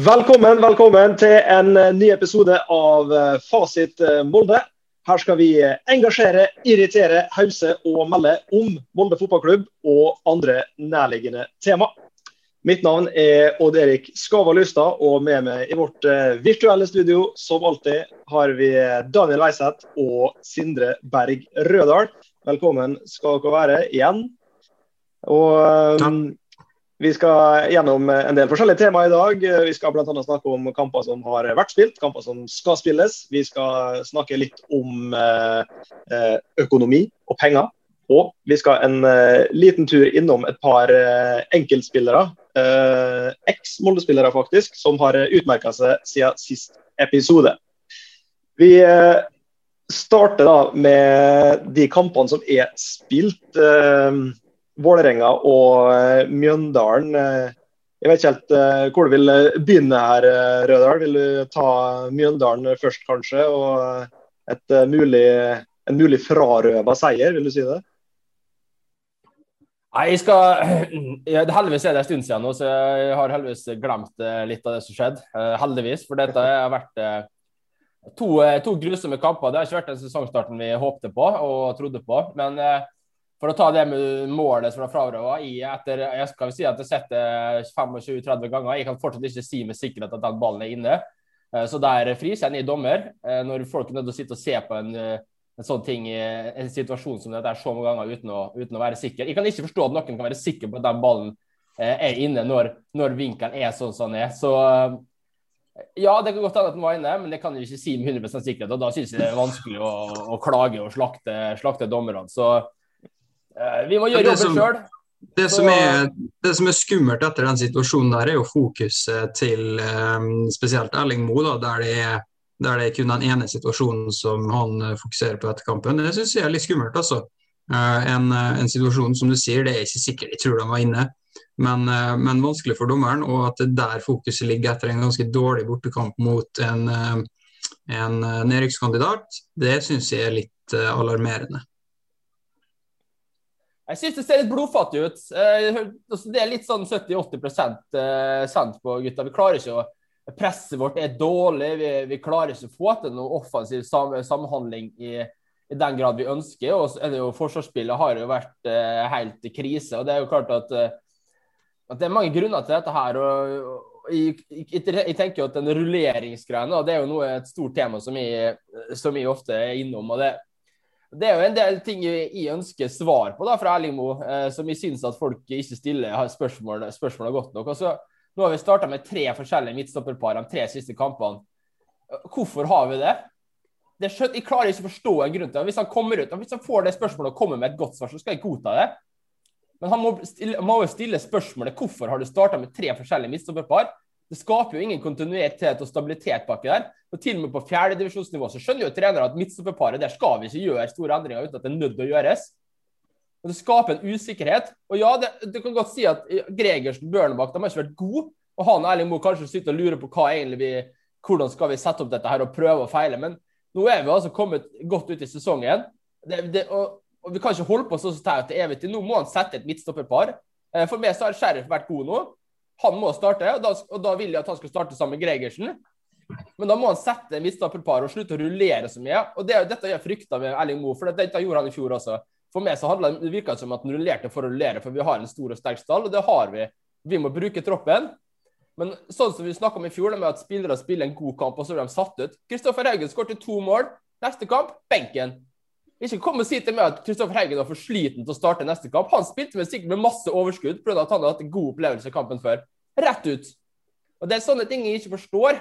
Velkommen, velkommen til en eh, ny episode av eh, Fasit eh, Molde. Her skal vi engasjere, irritere, hause og melde om Molde fotballklubb og andre nærliggende tema. Mitt navn er Odd Erik Skava Lystad, og med meg i vårt virtuelle studio som alltid har vi Daniel Weiseth og Sindre Berg Rødal. Velkommen skal dere være igjen. Og vi skal gjennom en del forskjellige temaer i dag. Vi skal bl.a. snakke om kamper som har vært spilt, kamper som skal spilles. Vi skal snakke litt om eh, eh, økonomi og penger. Og vi skal en uh, liten tur innom et par uh, enkeltspillere, eks-Molde-spillere faktisk, som har utmerka seg siden sist episode. Vi starter da med de kampene som er spilt. Vålerenga og eh, Mjøndalen. Eh, jeg vet ikke helt uh, hvor du vil begynne her, Rødal. Vil du ta Mjøndalen først, kanskje? Og et, mulig, en mulig frarøva seier, vil du si det? Nei, jeg skal Heldigvis er det en stund siden nå, så jeg har heldigvis glemt litt av det som skjedde. Heldigvis, for dette har vært to, to, grusomme kamper. Det har ikke vært den sesongstarten vi håpte på og trodde på. Men for å ta det med målet som var frarøva etter jeg skal si at jeg har sett det 25-30 ganger. Jeg kan fortsatt ikke si med sikkerhet at den ballen er inne. Eh, så der frikjenner jeg dommer. Eh, når folk er nødt til å sitte og se på en, eh, en sånn ting en situasjon som dette så mange ganger uten å, uten å, være sikker. Jeg kan ikke forstå at noen kan være sikker på at den ballen er inne når, når vinkelen er sånn som den er. Så ja, det kan godt hende at den var inne, men det kan jeg ikke si med 100% sikkerhet. Og da synes jeg det er vanskelig å, å klage og slakte, slakte dommerne. Så vi må gjøre jobben sjøl. Det, som er, det som er skummelt etter den situasjonen, der er jo fokuset til um, spesielt Erling Moe. Der, det er, der det er kun den ene situasjonen som han eh, fokuserer på etter kampen. Det syns jeg er litt skummelt. altså. En, en, situasjon som du sier, det er ikke sikkert jeg tror de var inne, men, men, vanskelig for dommeren. Og at det der fokuset ligger etter en ganske dårlig bortekamp mot en, en nedrykkskandidat, det syns jeg er litt alarmerende. Jeg syns det ser litt blodfattig ut. Eh, altså, det er litt sånn 70-80 sendt sant på gutta. Vi klarer ikke å Presset vårt er dårlig. Vi, vi klarer ikke å få til noe offensiv sam samhandling i, i, den grad vi ønsker. Og så er det jo Forsvarsspillet har jo vært uh, helt i krise. og Det er jo klart at, uh, at det er mange grunner til dette her. og, og jeg, jeg, tenker jo at den rulleringsgreiene det er jo noe, et stort tema som jeg ofte er innom. og det det er jo en del ting jeg ønsker svar på da, fra Erling Moe, eh, som jeg syns at folk ikke stiller spørsmål, spørsmål godt nok. Altså, nå har vi starta med tre forskjellige midtstopperpar de tre siste kampene. Hvorfor har vi det? det skjønt, jeg klarer ikke å forstå en grunn til det. Hvis han kommer ut, hvis han får det spørsmålet og kommer med et godt svar, så skal jeg godta det. Men han må, stille, må jo stille spørsmålet hvorfor har du starta med tre forskjellige midtstopperpar det skaper jo ingen kontinuitet og stabilitet baki der. Og til og med på fjerdedivisjonsnivå så skjønner jo trenere at midtstopperparet der skal vi ikke gjøre store endringer uten at det er nødt til å gjøres. Og Det skaper en usikkerhet. Og ja, det, du kan godt si at Gregersen Bjørnebakk de har ikke vært gode. Og han og Erling Moe kanskje sitter og lurer på hva egentlig vi, hvordan skal vi sette opp dette her og prøve og feile. Men nå er vi altså kommet godt ut i sesongen. Det, det, og, og, Vi kan ikke holde på sånn til evig tid. Nå må han sette et midtstopperpar. Eh, for meg så har Sheriff vært god nå. Han må starte, og da, og da vil jeg at han skal starte sammen med Gregersen. Men da må han sette en midtstopperpar og slutte å rullere så mye. Og det, Dette jeg frykta med Erling Moe, for dette gjorde han i fjor også. For meg så handla det virka som at han rullerte for å rullere, for vi har en stor og sterk stall, og det har vi. Vi må bruke troppen. Men sånn som vi snakka om i fjor, med at spillere spiller en god kamp, og så blir de satt ut. Kristoffer Haugen skåret to mål. Neste kamp benken. Ikke kom og si til meg at Kristoffer Haugen var for sliten til å starte neste kamp. Han spilte med sikkert med masse overskudd fordi han hadde hatt en god opplevelse i kampen før. Rett ut. Og det er sånne ting jeg ikke forstår.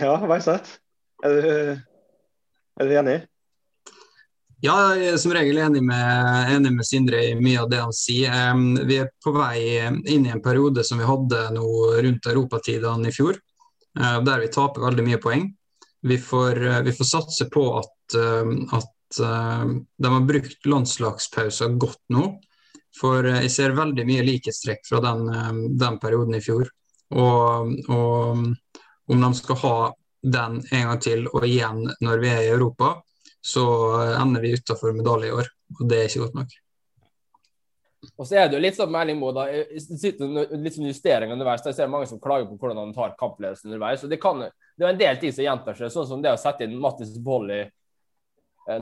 Ja, Veiseth. Er du, er du enig? Ja, jeg er som regel enig med, enig med Sindre i mye av det han sier. Vi er på vei inn i en periode som vi hadde nå rundt europatidene i fjor, uh, der vi taper veldig mye poeng vi får, eh, vi får satse på at, eh, at eh, de har brukt landslagspauser godt nå. For jeg ser veldig mye likhetstrekk fra den, den, perioden i fjor. Og, og, om de skal ha den en gang til og igjen når vi er i Europa, så ender vi utafor medalje i år. Og det er ikke godt nok. Og så er det jo litt sånn melding da, litt sånn justering underveis. Jeg ser mange som klager på hvordan han tar kampledelsen underveis. og Det, kan, det er en del ting som gjentar seg, sånn som det å sette inn Mattis eh,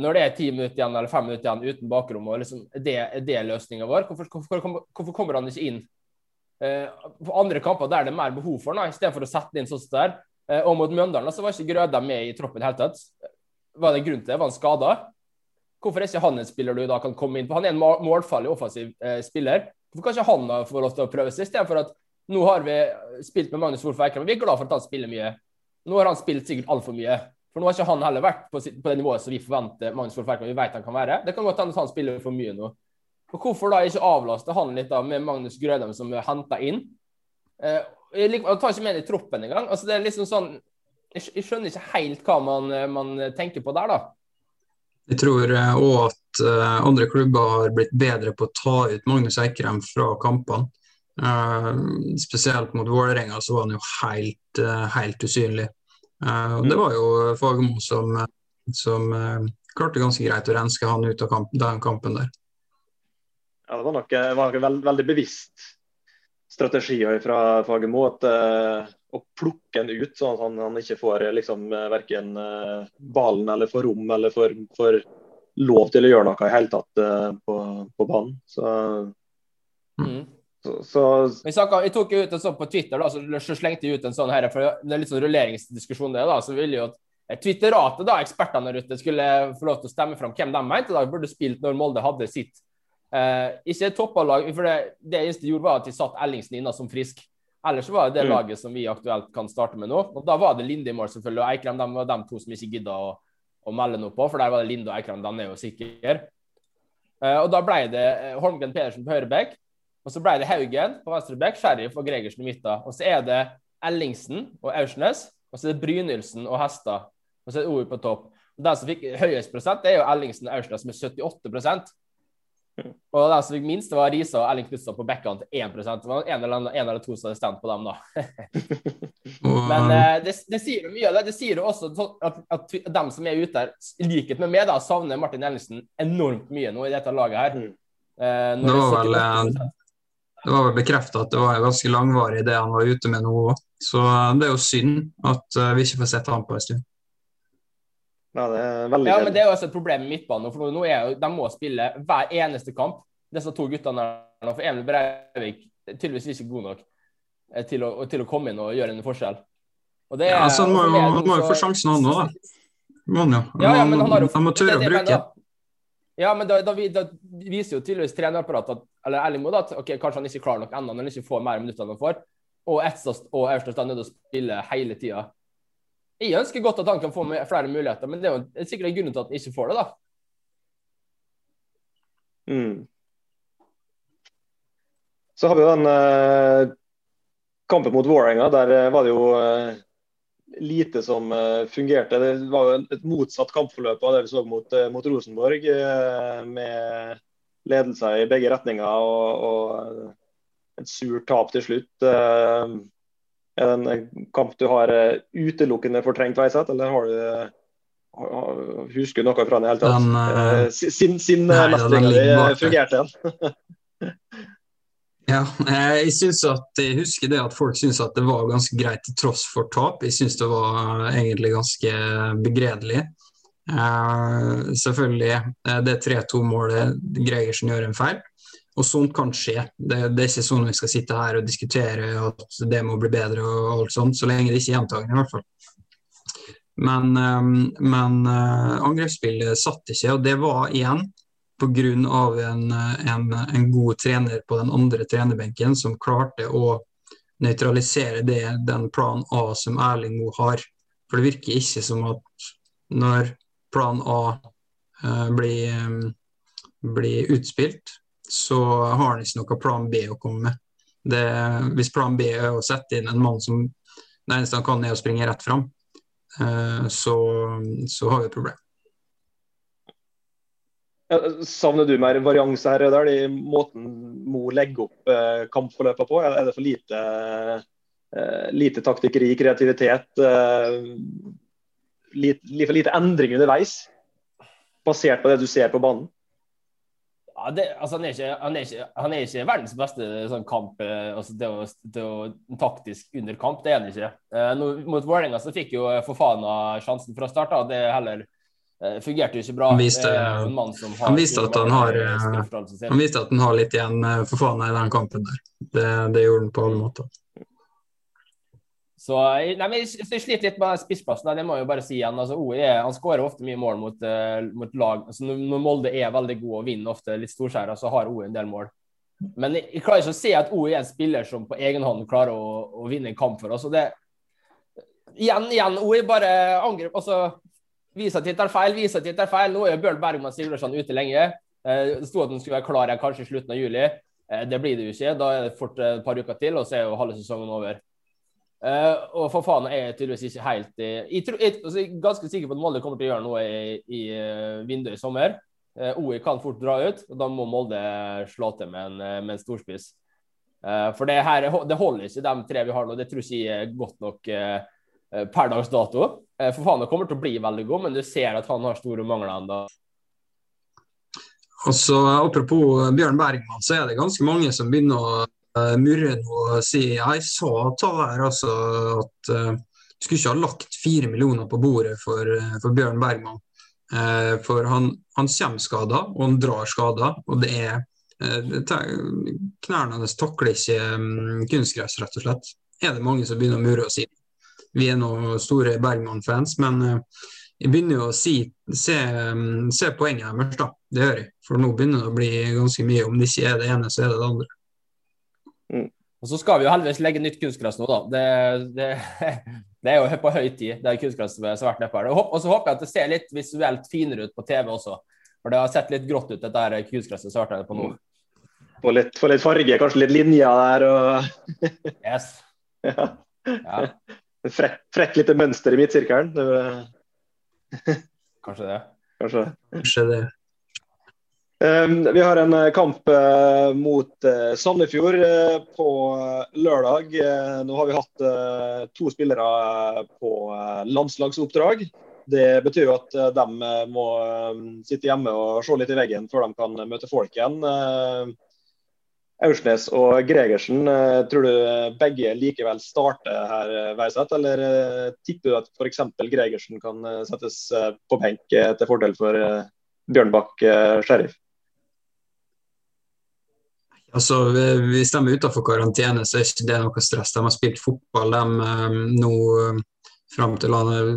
når det er ti minutter igjen eller fem minutter igjen uten bakrom. og liksom, Det er det løsninga vår. Hvorfor, hvorfor, hvorfor, kommer han ikke inn eh, på andre kamper der det er mer behov for ham, istedenfor å sette inn sånn som der? Eh, og mot Mjøndalen så var ikke Grøda med i troppen i det hele tatt. Var det grunn til det? Var han skada? Hvorfor er ikke han en spiller du da kan komme inn på? Han er en målfarlig offensiv eh, spiller. Hvorfor kan ikke han få lov til å prøve seg, istedenfor at nå har vi spilt med Magnus Wolff Eikrem, vi er glad for at han spiller mye. Nå har han spilt sikkert altfor mye. For nå har ikke han heller vært på, på det nivået som vi forventer Magnus Wolff Eikrem vi vet han kan være. Det kan godt hende at han spiller for mye nå. Og Hvorfor da ikke avlaste han litt da med Magnus Grødem som er henta inn? Eh, jeg, tar ikke med i troppen engang. Altså, det er liksom sånn jeg, jeg skjønner ikke helt hva man, man tenker på der, da. Jeg tror òg eh, at uh, andre klubber har blitt bedre på å ta ut Magnus Eikrem fra kampene. Uh, spesielt mot Vålerenga så var han jo helt, uh, helt usynlig. Og Det var jo Fagermo som, som klarte ganske greit å renske han ut av kampen, den kampen der. Ja, Det var nok, var nok veld, veldig bevisst strategi fra Fagermo. at å plukke han ut, sånn at han, han ikke får liksom, verken ballen eller får rom eller får, får, lov til å gjøre noe i hele tatt uh, på, på, banen. Så, mm. Så, så jeg, snakket, jeg, tok ut en sånn på Twitter, da, så, slengte jeg ut en sånn her, for det er litt sånn rulleringsdiskusjon det, da, så ville jo at Twitteratet, da, ekspertene der ute, skulle få lov til å stemme fram hvem de mente da burde spilt når Molde hadde sitt. Eh, ikke toppallag, for det, det eneste de gjorde, var at de satt Ellingsen inne som frisk. Ellers var det det mm. laget som vi aktuelt kan starte med nå. Og Da var det Linde i mål, selvfølgelig, og Eikrem de var de to som ikke gidda å, å, melde noe på, for der var det Linde og Eikrem. Den er jo sikre. Eh, og da ble det eh, Holmgren Pedersen på høyre bekk, og så ble det Haugen på venstre back, Sheriff og Gregersen i midten. Og så er det Ellingsen og Aursnes, og så er det Brynildsen og Hestad. Og så er det OI på topp. Og Den som fikk høyest prosent, det er jo Ellingsen og Aursnes med 78% og den som fikk minst, det var Risa og Elling Knutson på bekkene til 1 Det var en eller, annen, en eller to som hadde stemt på dem, da. Men eh, det, det, sier jo mye av det. Det sier jo også at, at, dem som er ute her, i likhet med meg, da, savner Martin Ellingsen enormt mye nå i dette laget her. Mm. Eh, det, var vel, det var vel bekrefta at det var ganske langvarig det han var ute med nå òg. Så eh, det er jo synd at vi ikke får sett han på en stund. Ja, det er veldig ja, men det er jo også et problem med midtbanen. For nå er jo, De må spille hver eneste kamp, disse to guttene. her, For Emil Breivik er tydeligvis ikke god nok eh, til å, til å, komme inn og gjøre en forskjell. Og det er, ja, altså, han må, jo, han må jo få sjansen, han òg, da. Han, ja. Ja, ja, men han, har jo, han må tørre å bruke. Ja, men da, da, da, viser jo tydeligvis trenerapparatet eller Erling at okay, kanskje han ikke klarer nok ennå når han ikke får mer minutter enn han får. Og Etsas og Aurstad er nødt til å spille hele tida. Jeg ønsker godt at han kan få flere muligheter, men det er jo sikkert en grunn til at han ikke får det, da. Mm. Så har vi jo den eh, kampen mot Vålerenga. Der eh, var det jo eh, lite som eh, fungerte. Det var jo et motsatt kampforløp av det vi så mot, eh, mot Rosenborg. Eh, med ledelser i begge retninger og, og et surt tap til slutt. Er det en kamp du har utelukkende fortrengt, Veiseth, eller har du Husker noe fra den i hele tatt? Den, sin sin mestring fungerte igjen. ja, jeg synes at jeg husker det at folk syns at det var ganske greit til tross for tap. Jeg syns det var egentlig ganske begredelig. Uh, selvfølgelig, det 3-2-målet Gregersen gjør en feil. Og sånt kan skje. Det, det, er ikke sånn vi skal sitte her og diskutere at det må bli bedre og alt sånt, så lenge det ikke er gjentagende, i hvert fall. Men, ehm, men uh, angrepsspillet satt ikke, og det var igjen pga. En, en, en god trener på den andre trenerbenken som klarte å nøytralisere det, den plan A som Erling Moe har. For det virker ikke som at når plan A uh, blir, um, blir utspilt, så har han ikke noe plan B å komme med. Det, hvis plan B er å sette inn en mann som det eneste han kan er å springe rett fram, eh, så, så, har vi et problem. Savner du mer varianse her der, i måten Mo legger opp eh, kampforløpet på? Er det for lite, eh, lite taktikkeri, kreativitet? Lite, for lite endring underveis? Basert på det du ser på banen? Ja, det, altså, han, er ikke, han, er ikke, han, er ikke, verdens beste sånn kamp eh, altså, det å, det å, taktisk under kamp. Det er han ikke. Eh, nå, mot Vålerenga fikk jo Fofana sjansen fra start. Da. Det er heller eh, fungerte jo ikke bra. Han viste, han viste at han har Han viste at han har litt igjen for faen i den kampen der. Det, det gjorde han på alle måter. Så, nei, men jeg, sliter litt med spissplassen. Det må jeg jo bare si igjen. Altså, OE han skårer ofte mye mål mot, mot lag. Altså, når Molde er veldig god og vinner ofte litt storskjæra, så har OE en del mål. Men jeg, klarer ikke å se at OE er en spiller som på egen hånd klarer å, å vinne en kamp for oss. Og det, igjen, igjen, OE bare angrep. Altså, viser at dette tar feil, viser at dette tar feil. Nå er jo Bjørn Bergman Sigurdsson ute lenge. Uh, det sto at han skulle være klar igjen kanskje i slutten av juli. Uh, det blir det jo ikke. Da er det fort et par uker til, og så er jo halve sesongen over. Uh, og for faen er jeg tydeligvis ikke helt i, jeg, tror, jeg, altså, jeg, er ganske sikker på at Molde kommer til å gjøre noe i, i vinduet i sommer. OI kan fort dra ut, og da må Molde slå til med en, med en storspiss. for det her det holder ikke, de tre vi har nå. Det tror ikke jeg er godt nok per dags dato. for faen, det kommer til å bli veldig god, men du ser at han har store mangler ennå. Altså, Apropos Bjørn Bergman, så er det ganske mange som begynner å uh, Murren og si jeg sa ta her altså at uh, skulle ikke ha lagt fire millioner på bordet for, for Bjørn Bergman. For han, han kommer skada, og han drar skada. Og det er Knærne hans takler ikke um, kunstgress, rett og slett. Er det mange som begynner å murre og si. Vi er nå store Bergman-fans, men jeg begynner jo å si, se, um, se poenget deres, da. Det gjør jeg. For nå begynner det å bli ganske mye. Om det ikke er det ene, så er det det andre. Og Så skal vi jo heldigvis legge nytt kunstgress nå, da. Det, det, det, er jo på høy tid, det kunstgresset som har vært nedpå her. Og så håper jeg at det ser litt visuelt finere ut på TV også. For det har sett litt grått ut, dette kunstgresset som har på nå. Få litt, litt farge, kanskje litt linjer der og Yes. ja. ja. Frekk, frekk lite mønster i midtsirkelen. Kanskje det. Kanskje. Kanskje det. Um, vi har en eh, kamp uh, mot uh, Sandefjord på lørdag. Nå har vi hatt to spillere på landslagsoppdrag. Det betyr jo at de må sitte hjemme og se litt i veggen før de kan møte folk igjen. Aursnes og Gregersen, tror du begge likevel starter her, Veiseth? Eller tipper du at f.eks. Gregersen kan settes på benk til fordel for Bjørnbakk Sheriff? Altså, Hvis de er utenfor karantene, så er ikke det noe stress. De har spilt fotball de, nå fram til,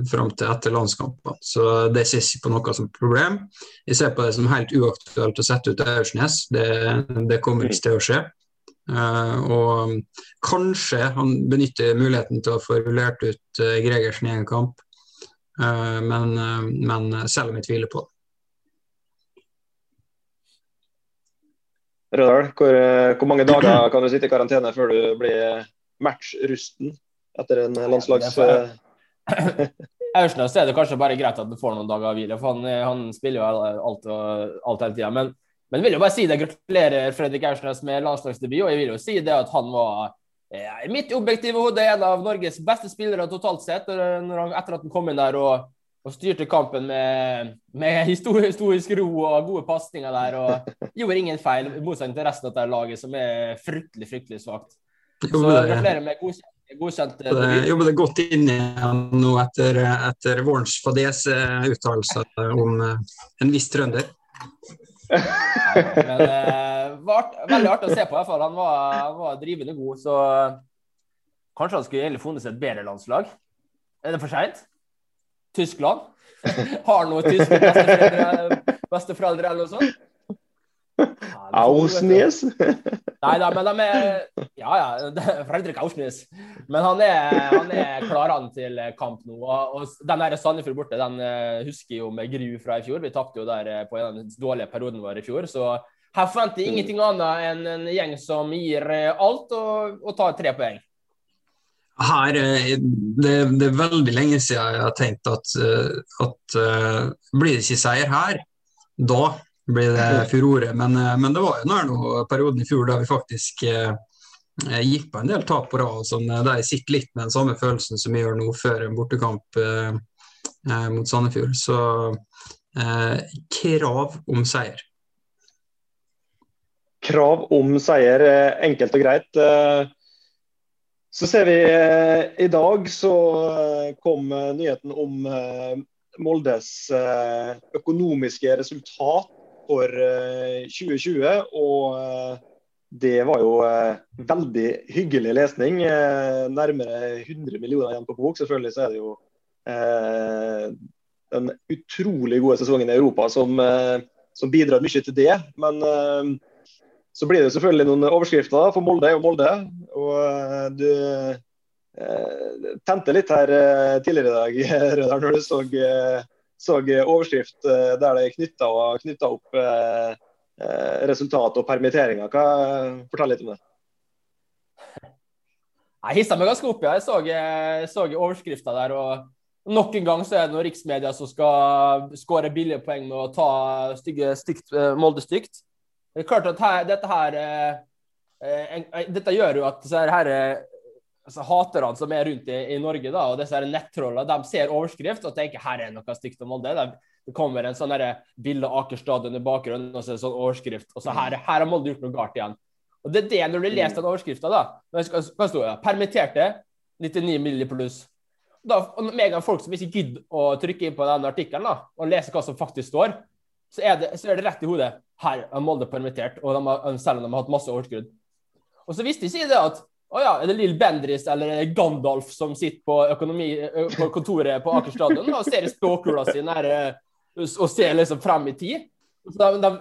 fram til, etter landskampene. Så det ser ikke på noe som problem. Jeg ser på det som helt uaktuelt å sette ut Aursnes. Det, det kommer ikke til å skje. Uh, og um, kanskje han benytter muligheten til å få rullert ut uh, Gregersen i en kamp, uh, men, uh, men selv om jeg tviler på det. Rødahl, hvor, hvor, mange dager kan du sitte i karantene før du blir matchrusten etter en landslags... Aursnes er det kanskje bare greit at han får noen dager av hvile, for han, han, spiller jo alt, og, alt hele tida. Men, men jeg vil jo bare si det, gratulerer Fredrik Aursnes med landslagsdebut. Og jeg vil jo si det at han var i mitt objektive hode en av Norges beste spillere totalt sett. Han, etter at han kom inn der og og styrte kampen med, med historisk ro og gode pasninger der. Og gjorde ingen feil, i motsetning til resten av dette laget, som er fryktelig fryktelig svakt. Så gratulerer med godkjent. Godkjent jeg jobber det godt inn igjen nå etter, etter vårens fadese uttalelser om uh, en viss trønder. Men det uh, var veldig artig å se på. i hvert fall. Han var, han var drivende god. Så kanskje han skulle egentlig funnet seg et bedre landslag. Er det for seint? Tyskland. Har noen tyske besteforeldre, besteforeldre eller noe sånt? Ausnes? Nei da, men de er Ja, ja. Fredrik Ausnes. Men han er, han er klarene til kamp nå. Og, den der Sandefjord borte, den eh, husker jo med gru fra i fjor. Vi tapte jo der eh, på den dårlige perioden vår i fjor. Så her forventer jeg ingenting annet enn en gjeng som gir eh, alt og, og tar tre poeng. Her, det, det, er veldig lenge siden jeg har tenkt at, at uh, blir det ikke seier her, da blir det furore. Men, men det var jo noe perioden i fjor da vi faktisk eh, gikk på en del tap på rad. Sånn, der jeg sitter litt med den samme følelsen som jeg gjør nå før en bortekamp eh, mot Sandefjord. Så krav om seier. krav om seier, enkelt og greit. Så ser vi i dag så kom nyheten om Moldes økonomiske resultat for 2020. og det var jo eh, veldig hyggelig lesning. Eh, nærmere 100 millioner igjen på bok. Selvfølgelig så er det jo eh, den utrolig gode sesongen i Europa som, eh, som bidrar mye til det. Men eh, så blir det selvfølgelig noen overskrifter for Molde og Molde. Og eh, du tente litt her tidligere i dag, Rødar, når du så, så overskrift der det er knytta opp Eh, resultat og permitteringer. Hva, fortell litt om det. Jeg hissa meg ganske opp. Ja. Jeg så, så overskrifta der. og Nok en gang så er det noen riksmedia som skal skåre billige poeng med å ta stygge, stygt, eh, Molde stygt. Det er klart at her, dette her eh, eh, Dette gjør jo at disse her, altså, haterne som er rundt i, i Norge, da, og disse nettrollene, de ser overskrift og tenker her er noe stygt om Molde. De, det kommer en sånn bilde av Aker stadion i bakgrunnen og så er en sånn overskrift. Og så her, her har Molde gjort noe galt igjen. Og det er det, når du leser den overskrifta, da Hva sto det? Permitterte 99 milli pluss. Da, og med en gang folk som ikke gidder å trykke inn på den artikkelen og lese hva som faktisk står, så er, det, så er det rett i hodet. Her er Molde permittert, og har, selv om de har hatt masse overskudd. Og så visste ikke det at å ja, er det Lill Bendris eller er Gandalf som sitter på, økonomi, på kontoret på Aker stadion og ser i spåkula si og ser liksom frem i tid. Dere,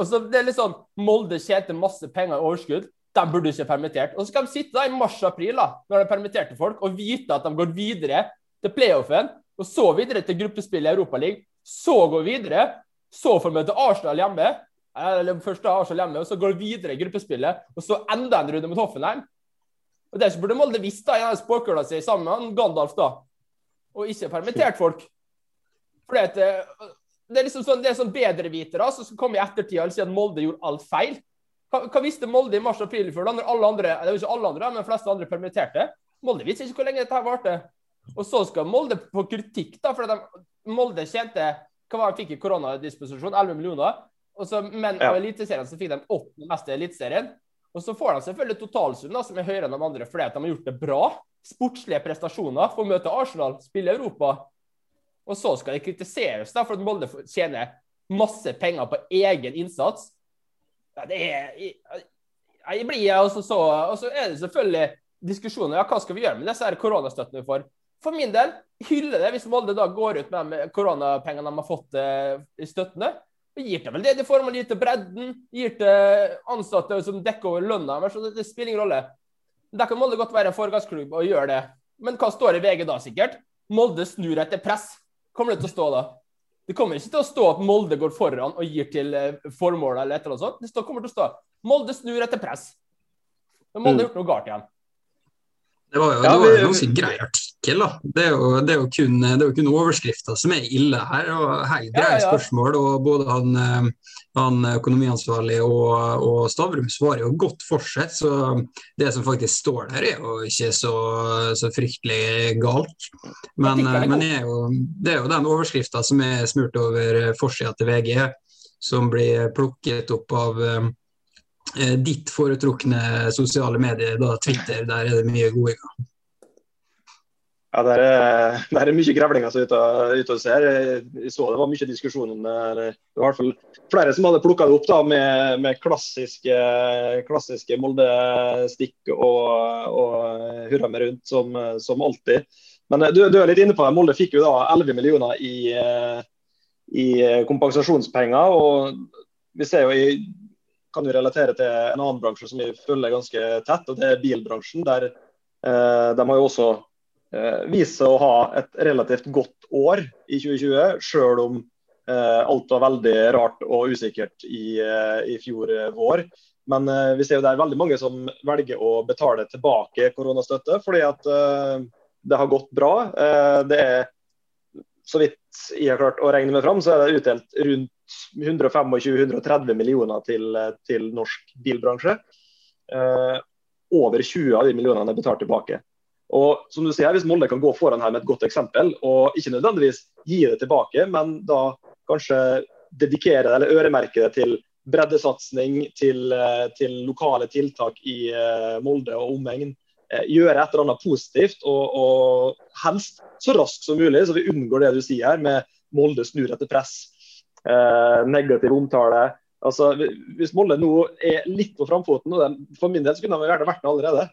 og det er litt sånn Molde tjente masse penger i overskudd. De burde ikke permittert. Og så skal de sitte da i mars-april da, når de permitterte folk, og vite at de går videre til playoffen, og så videre til gruppespill i Europaligaen. Så går videre. Så får møte Arsenal hjemme. Eller først Arsenal hjemme, og så går videre i gruppespillet. Og så enda en runde mot Hoffenheim. Og Det burde Molde visst da, i spåkula si sammen med Gandalf, da. Og ikke permittert folk. For det, eh, det, er liksom sånn, det er sånn bedrevitere som skal komme i ettertid og si at Molde gjorde alt feil. Hva, hva visste Molde i mars-april før, når alle andre, det var ikke alle andre, men de fleste andre permitterte? Molde visste ikke hvor lenge dette her varte. Og så skal Molde få kritikk, da, for de, Molde tjente hva var de fikk i koronadisposisjon? 11 millioner. Og så, men av Eliteserien så fikk de åttende mest i Eliteserien. Og så får de selvfølgelig totalsum som er høyere enn de andre fordi at de har gjort det bra. Sportslige prestasjoner. Får møte Arsenal, spille Europa. Og så skal de kritiseres da, for at Molde tjener masse penger på egen innsats. Ja, det er Jeg blir også så Og så er det selvfølgelig diskusjoner. Ja, hva skal vi gjøre med disse koronastøttene vi får? For min del hyller det hvis Molde da går ut med de koronapengene de har fått eh, i støttene. Og gir til vel det de får, man gir til bredden, gir til ansatte som dekker over lønna. deres. det, det spiller ingen rolle. Der kan Molde godt være en foregangsklubb og gjøre det. Men hva står i VG da, sikkert? Molde snur etter press kommer det til å stå da? Det kommer ikke til å stå at Molde går foran og gir til formålet formål eller et eller annet sånt. Det kommer til å stå Molde snur etter press. Men Molde har mm. gjort noe galt igjen. Det var jo, det var en ganske grei artikkel. da. Det er jo, det er jo kun, det kun overskrifta som er ille her. og Helt greie ja, ja. spørsmål. og Både han, eh, han økonomiansvarlig og, og, Stavrum svarer jo godt for seg. Så det som faktisk står der, er jo ikke så, så fryktelig galt. Men, men det, er jo, det er jo den overskrifta som er smurt over forsida til VG, som blir plukket opp av eh, Eh, ditt foretrukne sosiale medier, da Twitter, der er det mye gang? Ja, Der er, der er mye grevlinger som er ute, og ser. Jeg så det var mye diskusjon om det. Det var i hvert fall flere som hadde plukka det opp da, med, med klassiske, klassiske Molde-stikk og, og hurra meg rundt, som, som alltid. Men du, du, er litt inne på det. Molde fikk jo da 11 millioner i, i kompensasjonspenger. og vi ser jo i kan jo relatere til en annen bransje som vi følger ganske tett, og det er bilbransjen. Der eh, de har jo også eh, vist seg å ha et relativt godt år i 2020, sjøl om eh, alt var veldig rart og usikkert i, eh, i fjor vår. Men eh, vi ser jo det er veldig mange som velger å betale tilbake koronastøtte, fordi at eh, det har gått bra. det er så vidt jeg har klart å regne meg fram, så er det utdelt rundt 125-130 millioner til, til, norsk bilbransje. Eh, over 20 av de millionene er betalt tilbake. Og som du sier, Hvis Molde kan gå foran her med et godt eksempel, og ikke nødvendigvis gi det tilbake, men da kanskje dedikere det eller øremerke det til breddesatsing, til, til, lokale tiltak i Molde og omegn. Gjøre et eller annet positivt, og, og helst så raskt som mulig, så vi unngår det du sier her med Molde snur etter press. negativ omtale. Altså, Hvis Molde nå er litt på framfoten, og for min del så kunne de gjerne vært det allerede.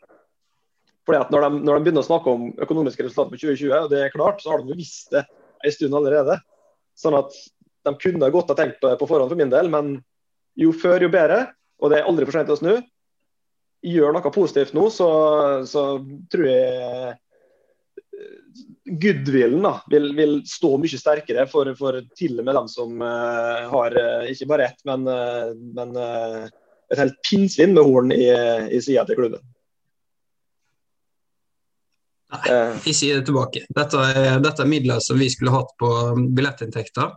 Fordi at når de, når de, begynner å snakke om økonomiske resultater på 2020, og det er klart, så har de jo visst det en stund allerede. Sånn at de kunne godt ha tenkt på det på forhånd for min del, men jo før, jo bedre. Og det er aldri for sent å snu. Gjør noe positivt nå, så, så tror jeg goodwillen da, vil, vil, stå mye sterkere for, for, til og med dem som uh, har uh, ikke bare ett, men, uh, men et helt pinnsvin med horn i, i sida til klubben. Nei, jeg sier det tilbake. Dette er, dette er, midler som vi skulle hatt på billettinntekter.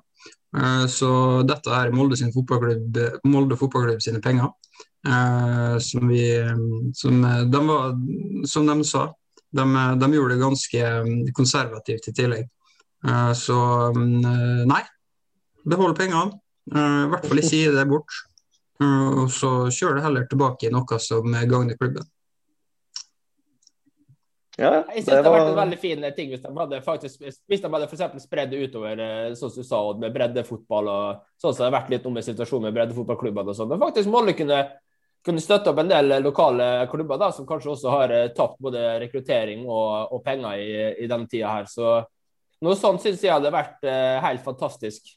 Så dette er Molde, sin fotballklubb, Molde fotballklubb sine penger. Som, vi, som, de var, som de sa, de, de, gjorde det ganske mm, konservativt i tillegg. Eh, så mm, eh, nei, behold pengene. Eh, I hvert fall ikke gi det bort. Og så kjør det heller tilbake i noe som gagner klubben. Ja, jeg synes det, var... det hadde vært en veldig fin ting hvis de hadde faktisk, hvis de hadde for spredd det utover sånn som du sa, med breddefotball og sånn som det har vært litt om i situasjonen med breddefotballklubbene og sånn. Men faktisk Molde kunne kunne støtte opp en del lokale klubber da, som kanskje også har eh, tapt både rekruttering og, og penger i, i denne tida her. Så noe sånt syns jeg hadde vært eh, helt fantastisk.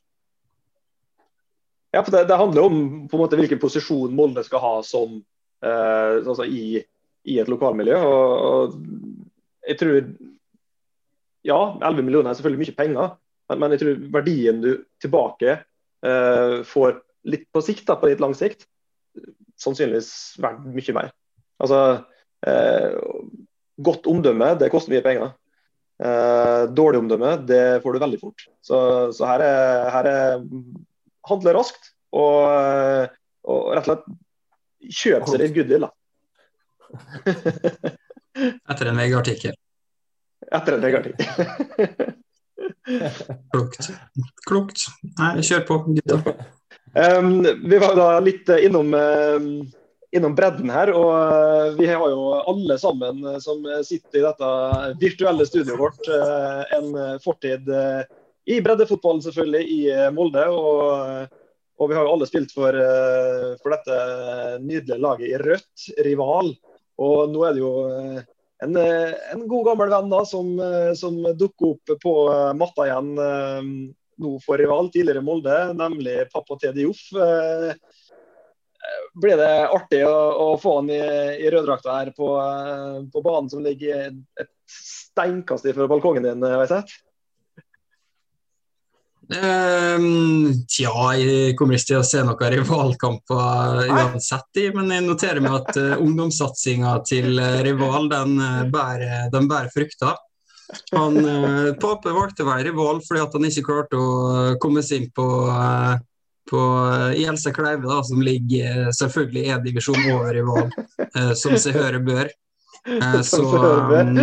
Ja, for det, det, handler om på en måte hvilken posisjon Molde skal ha som eh, altså i, i, et lokalmiljø. Og, og jeg tror Ja, 11 millioner er selvfølgelig mye penger, men, men jeg tror verdien du tilbake eh, får litt på sikt, da, på litt lang sikt, sannsynligvis verdt mye mer. Altså, eh, godt omdømme, det koster mye penger. Eh, dårlig omdømme, det får du veldig fort. Så, så her, er, her er handle raskt og, og, rett og slett kjøp seg litt goodwill, da. Etter en VG-artikkel. Etter en VG-artikkel. Klokt. Klokt. Nei, kjør på, gutta. Um, vi var da litt innom, uh, innom, bredden her, og uh, vi har jo alle sammen uh, som sitter i dette virtuelle studioet vårt, eh, en fortid i breddefotballen selvfølgelig, i Molde. Og, og, vi har jo alle spilt for, for, dette nydelige laget i rødt, rival. Og nå er det jo en, en god gammel venn da, som, som dukker opp på matta igjen nå for rival, tidligere Molde, nemlig pappa til Dioff. Eh, blir det artig å, å få han i, i røddrakta her på, eh, på, banen som ligger et steinkast fra balkongen din, vet jeg sett? Um, tja, jeg kommer ikke til å se noen rivalkamper uansett, men jeg noterer meg at uh, ungdomssatsinga til rival den bærer, den bærer frukter. Han, eh, Pape valgte å være i Vål fordi at han ikke klarte å komme seg inn på, eh, på Gjelse Kleive, da, som ligger selvfølgelig én divisjon over rival, eh, som seg høre bør. Eh, så um,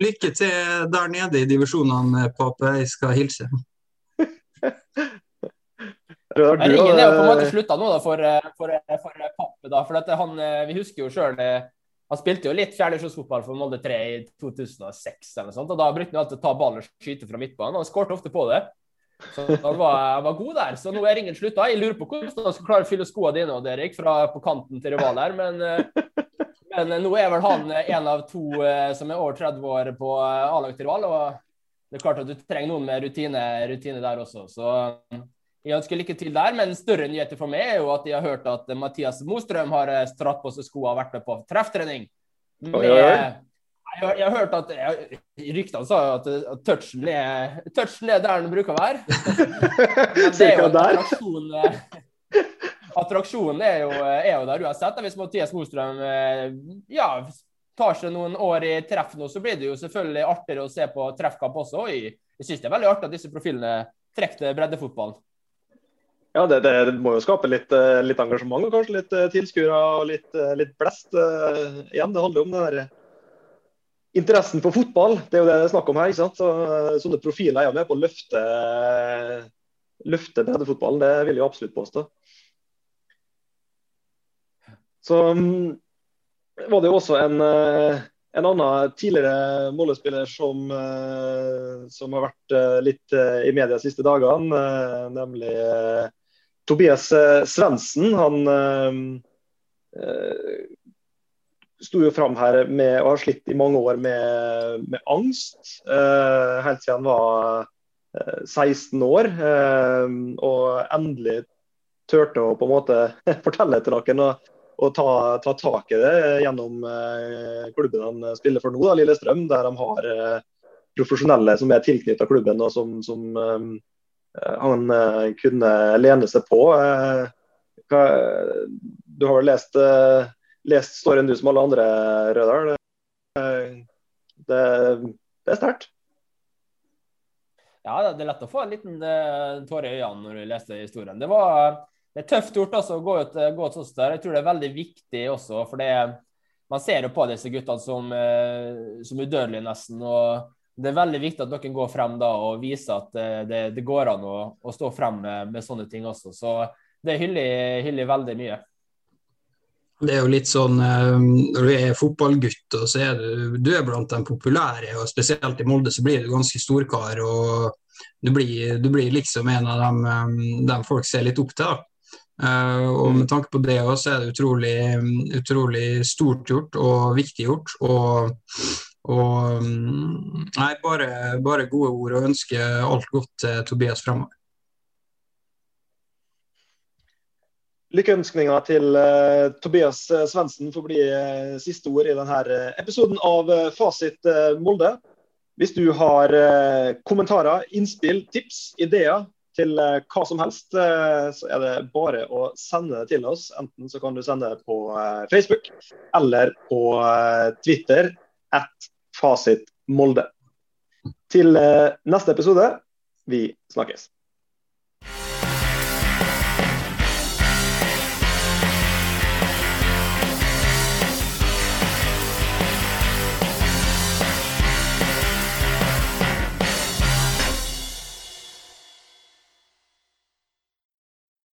lykke til der nede i divisjonene, Pape. Jeg skal hilse. Ringen er jo på en måte slutta nå da, for, for, for Pappe. da, for han, Vi husker jo sjøl han spilte jo litt fjerdedivisjonsfotball for Molde 3 i 2006, eller sånt, og da brukte han alltid å ta ballen og skyte fra midtbanen. Han skåret ofte på det. Så han var, han var, god der. Så nå er ringen slutta. Jeg lurer på hvordan han skal klare å fylle skoene dine og Erik, fra på kanten til rival her, men, eh, men, nå er vel han en av to eh, som er over 30 år på eh, A-lag til rival. og det er klart at du trenger noen med rutine, rutine der også. Så jeg ønsker lykke til der, men større nyheter for meg er jo at jeg har hørt at Mathias Mostrøm har eh, stratt på seg skoene og vært med på trefftrening. Med, jeg, jeg, har hørt at Ryktene sa at, at touchen, er, touchen, er, der den bruker å være. Det er jo attraksjon, eh, attraksjonen er jo, er jo der uansett. Hvis Mathias Mostrøm eh, ja, tar seg noen år i treff nå, så blir det jo selvfølgelig artigere å se på treffkamp også. Jeg, jeg syns det er veldig artig at disse profilene trekker til breddefotballen. Ja, det, det, må jo skape litt, eh, litt, engasjement og kanskje litt eh, tilskuere og litt, eh, litt, blest. Igjen, det handler om den der interessen for fotball. Det er jo det det er snakk om her. ikke sant? Så, sånne profiler er jo med på å løfte, løfte breddefotballen. Det vil jeg absolutt påstå. Så um, var det jo også en, en annen tidligere målespiller som, som har vært litt i media de siste dagene, nemlig Tobias Svendsen. Han sto jo fram her med og har slitt i mange år med, med angst. Eh, helt siden han var eh, 16 år. Eh, og endelig turte å på en måte fortelle til noen og, og ta, ta, tak i det gjennom eh, klubben han spiller for nå, da, Lillestrøm. Der de har eh, profesjonelle som er tilknyttet klubben og som, som eh, han kunne lene seg på. Hva, du har vel lest lest storyen du som alle andre, Rødahl. Det, det er sterkt. Ja, det er lett å få en liten tåre i øynene når du leser historien. Det var det er tøft gjort også, å gå ut, gå ut der. Jeg tror det er veldig viktig også, for man ser jo på disse guttene som, som udødelige, nesten. og Det er veldig viktig at dere går frem da og viser at uh, det, det, går an å, å stå frem med, med, sånne ting også. Så det hyller jeg veldig mye. Det er jo litt sånn eh, Når du er fotballgutt, og så er du, du er blant de populære, og spesielt i Molde så blir du ganske storkar. og du blir, du blir, liksom en av dem, eh, dem, folk ser litt opp til. da. Uh, og Med tanke på det også, så er det utrolig, utrolig stort gjort og viktig gjort. Og, og mm, nei, bare, bare gode ord og ønske alt godt til Tobias fremover. Lykkeønskninger til uh, Tobias eh, Svendsen får bli uh, siste ord i denne episoden av uh, Fasit Molde. Hvis du har kommentarer, innspill, tips, ideer til hva som helst, så er det bare å sende det til oss. Enten så kan du sende det på Facebook eller på Twitter at Fasit Molde. Til neste episode, vi snakkes.